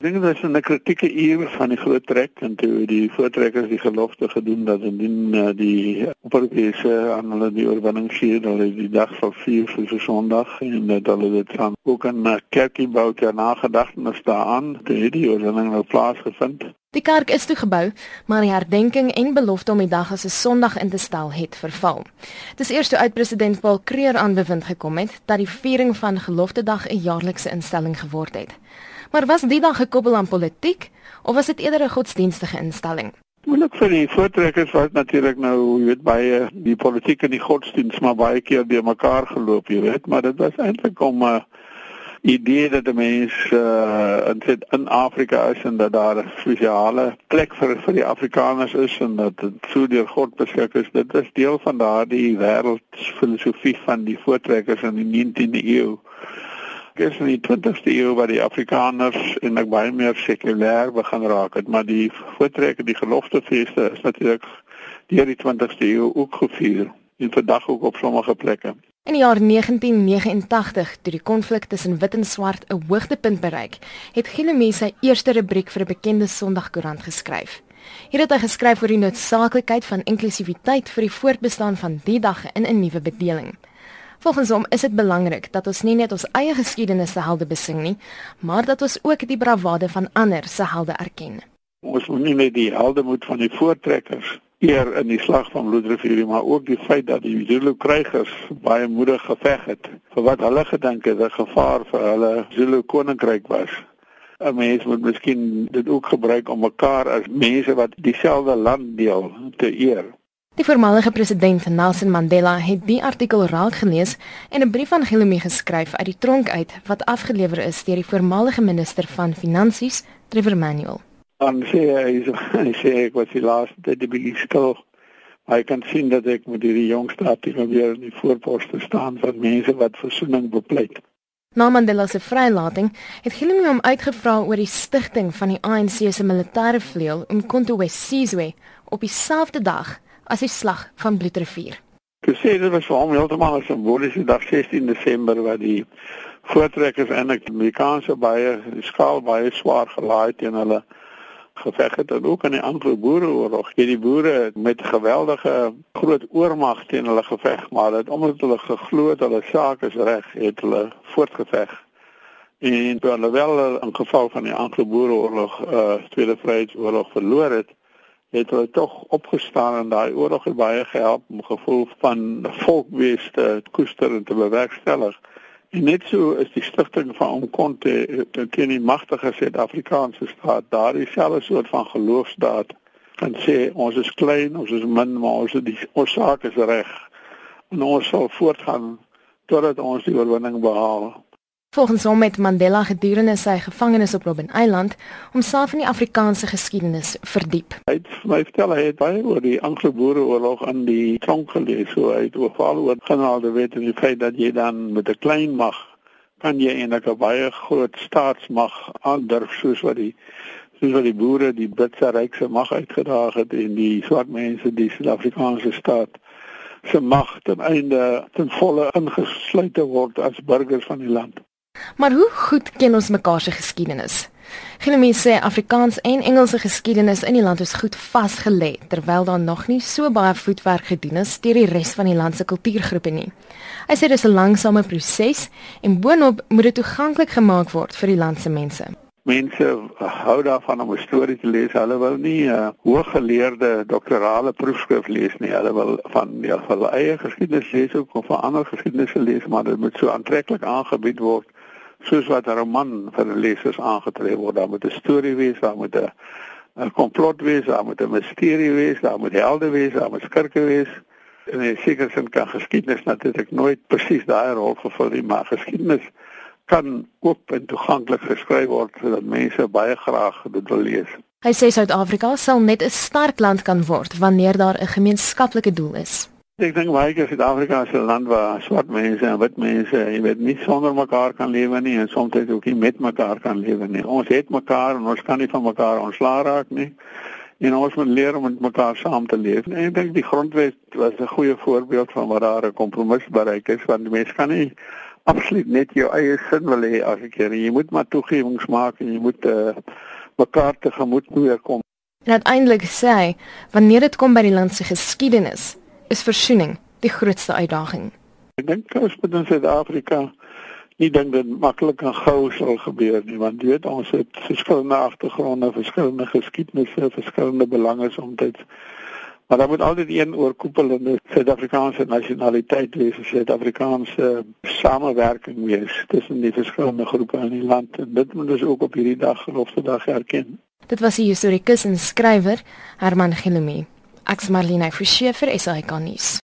Dink dit is 'n kritieke uur van die groot trek en toe die voortrekkers die gelofte gedoen dat indien uh, die Europese aan hulle die oorwinning vier, hulle die dag sal vier vir so Sondag en dat hulle dit dan ook 'n uh, kerkie bou ter nagedagtenis daaraan, toe die oorwinning nou plaasgevind. Die kerk is toe gebou, maar die herdenking en belofte om die dag as 'n Sondag in te stel het verval. Dis eers toe uit president Paul Creer aan bewind gekom het dat die viering van Geloftedag 'n jaarlikse instelling geword het. Maar was die dag gekoppel aan politiek of was dit eerder 'n godsdienstige instelling? Moeilik vir die voortrekkers was natuurlik nou, jy weet baie die politiek en die godsdiens maar baie keer deur mekaar geloop, jy weet, maar dit was eintlik om 'n uh, idee dat die mens uh, in sit in Afrika is en dat daar 'n spesiale plek vir vir die Afrikaners is en dat dit so deur God beskik is. Dit is deel van daardie wêreldfilosofie van die voortrekkers in die 19de eeu is in die 20ste eeu waar die Afrikaners en ek baie meer sekulêr begin raak het, maar die voortrekke die geloftefeeste is natuurlik deur die 20ste eeu ook gevier en vandag ook op sommige plekke. In die jaar 1989, toe die konflik tussen wit en swart 'n hoogtepunt bereik, het Gillemie sy eerste rubriek vir 'n bekende Sondagkoerant geskryf. Hier het hy geskryf oor die noodsaaklikheid van inklusiwiteit vir die voortbestaan van die dag in 'n nuwe bedeling. Volgens hom is dit belangrik dat ons nie net ons eie geskiedenis se helde besing nie, maar dat ons ook die bravade van ander se helde erken. Ons moet nie net die helde moet van die voortrekkers eer in die slag van Bloedrivier, maar ook die feit dat die Zulu krygers baie moedig geveg het vir wat hulle gedink het 'n gevaar vir hulle Zulu koninkryk was. 'n Mens moet miskien dit ook gebruik om mekaar as mense wat dieselfde land deel te eer. Die voormalige president Nelson Mandela het die artikel raak gelees en 'n brief aan Gilumi geskryf uit die tronk uit wat afgelewer is deur die voormalige minister van Finansies, Trevor Manuel. Dan sê hy, hy sê ek was die laaste te beskou. Hy kan sien dat ek met die jongste artikel weer in die voorposte staan van mense wat versoening bepleit. Na Mandela se vrylating het Gilumi hom uitgevra oor die stigting van die ANC se militêre vleuel om Konto Wesizwe op dieselfde dag as die slag van Bloedrivier. Ek sê dit was vir hom heeltemal 'n simboliese dag 16 Desember waar die voortrekkers en die Amerikaanse baie die skaal baie swaar gelaai teen hulle geveg het en ook in die Anglo-Boereoorlog. Hier die boere met geweldige groot oormag teen hulle geveg, maar dit omdat hulle geglo het hulle saak is reg, het hulle voortgeveg. En terwyl in geval van die Anglo-Boereoorlog, uh Tweede Vryheidsoorlog verloor het, het hulle tog opgestaan en daai oorlog het baie gehelp om gevoel van volkwees te koester en te bewerkstellig. En net so is die stigting van Omkonte teen die magtige Suid-Afrikaanse staat daardie selfde soort van geloofsdaad kan sê ons is klein, ons is min, maar ons is die ons saak is reg. En ons sal voortgaan totdat ons die oorwinning behaal. Volgens hom het Mandela gedurende sy gevangenis op Robben Island homself in die Afrikaanse geskiedenis verdiep. Hy het my vertel hy het baie oor die Anglo-Boereoorlog in die tronk gelees, so hy het oorval oor genade wet en die feit dat jy dan met 'n klein mag kan jy eintlik 'n baie groot staatsmag aandurf soos wat die soos wat die boere die Britse rykse mag uitgedaag het en die swart mense die Suid-Afrikaanse staat se mag ten einde ten volle ingesluit word as burgers van die land. Maar hoe goed ken ons mekaar se geskiedenis? Genomie sê Afrikaans en Engelse geskiedenis in die land is goed vasgelê terwyl daar nog nie so baie voetwerk gedoen is deur die res van die land se kultuurgroepe nie. Hy sê dis 'n langsame proses en boonop moet dit toeganklik gemaak word vir die land se mense. Mense hou daarvan om 'n storie te lees. Hulle wil nie 'n uh, hooggeleerde doktorale proefskrif lees nie. Hulle wil van ja, hulle eie geskiedenis lees of van ander geskiedenisse lees, maar dit moet so aantreklik aangebied word soos wat 'n roman vir lesers aangetref word. Daar moet 'n storie wees, daar moet 'n 'n komplot wees, daar moet 'n misterie wees, daar moet helde wees, daar moet skurke wees. En in sekere sin kan geskiedenis natuurlik nooit presies daai rol vervul nie, maar geskiedenis kan oop en toeganklik geskryf word sodat mense baie graag dit wil lees. Hy sê Suid-Afrika sal net 'n sterk land kan word wanneer daar 'n gemeenskaplike doel is. Ek dink baie keer Suid-Afrika is 'n land waar swart mense en wit mense, jy weet, nie sonder mekaar kan lewe nie en soms ook nie met mekaar kan lewe nie. Ons het mekaar en ons kan nie van mekaar ontslaa raak nie. En ons moet leer om met mekaar saam te leef. En ek dink die grondwet was 'n goeie voorbeeld van wat daar 'n kompromis bereik is want die mense kan nie absoluut net jou eie sin wil hê as ek hier. Jy moet maar toegewings maak en jy moet uh, mekaar tegemoet probeer kom. En uiteindelik sê wanneer dit kom by die land se geskiedenis, is versoening die grootste uitdaging. Ek dink ons moet in Suid-Afrika nie dink dit maklik en gou sal gebeur nie, want jy weet ons het verskillende agtergronde, verskillende geskiedenisse, verskillende belange soms. Maar daar moet altyd een oorkoepelende Suid-Afrikaanse nasionaliteit wees, 'n Suid-Afrikaanse samewerking wees tussen die verskillende groepe in die land en dit moet ons ook op hierdie dag gelofte dag erken. Dit was die historikus en skrywer Herman Gilumi. Ek's Marlene Forsie vir SAK nuus.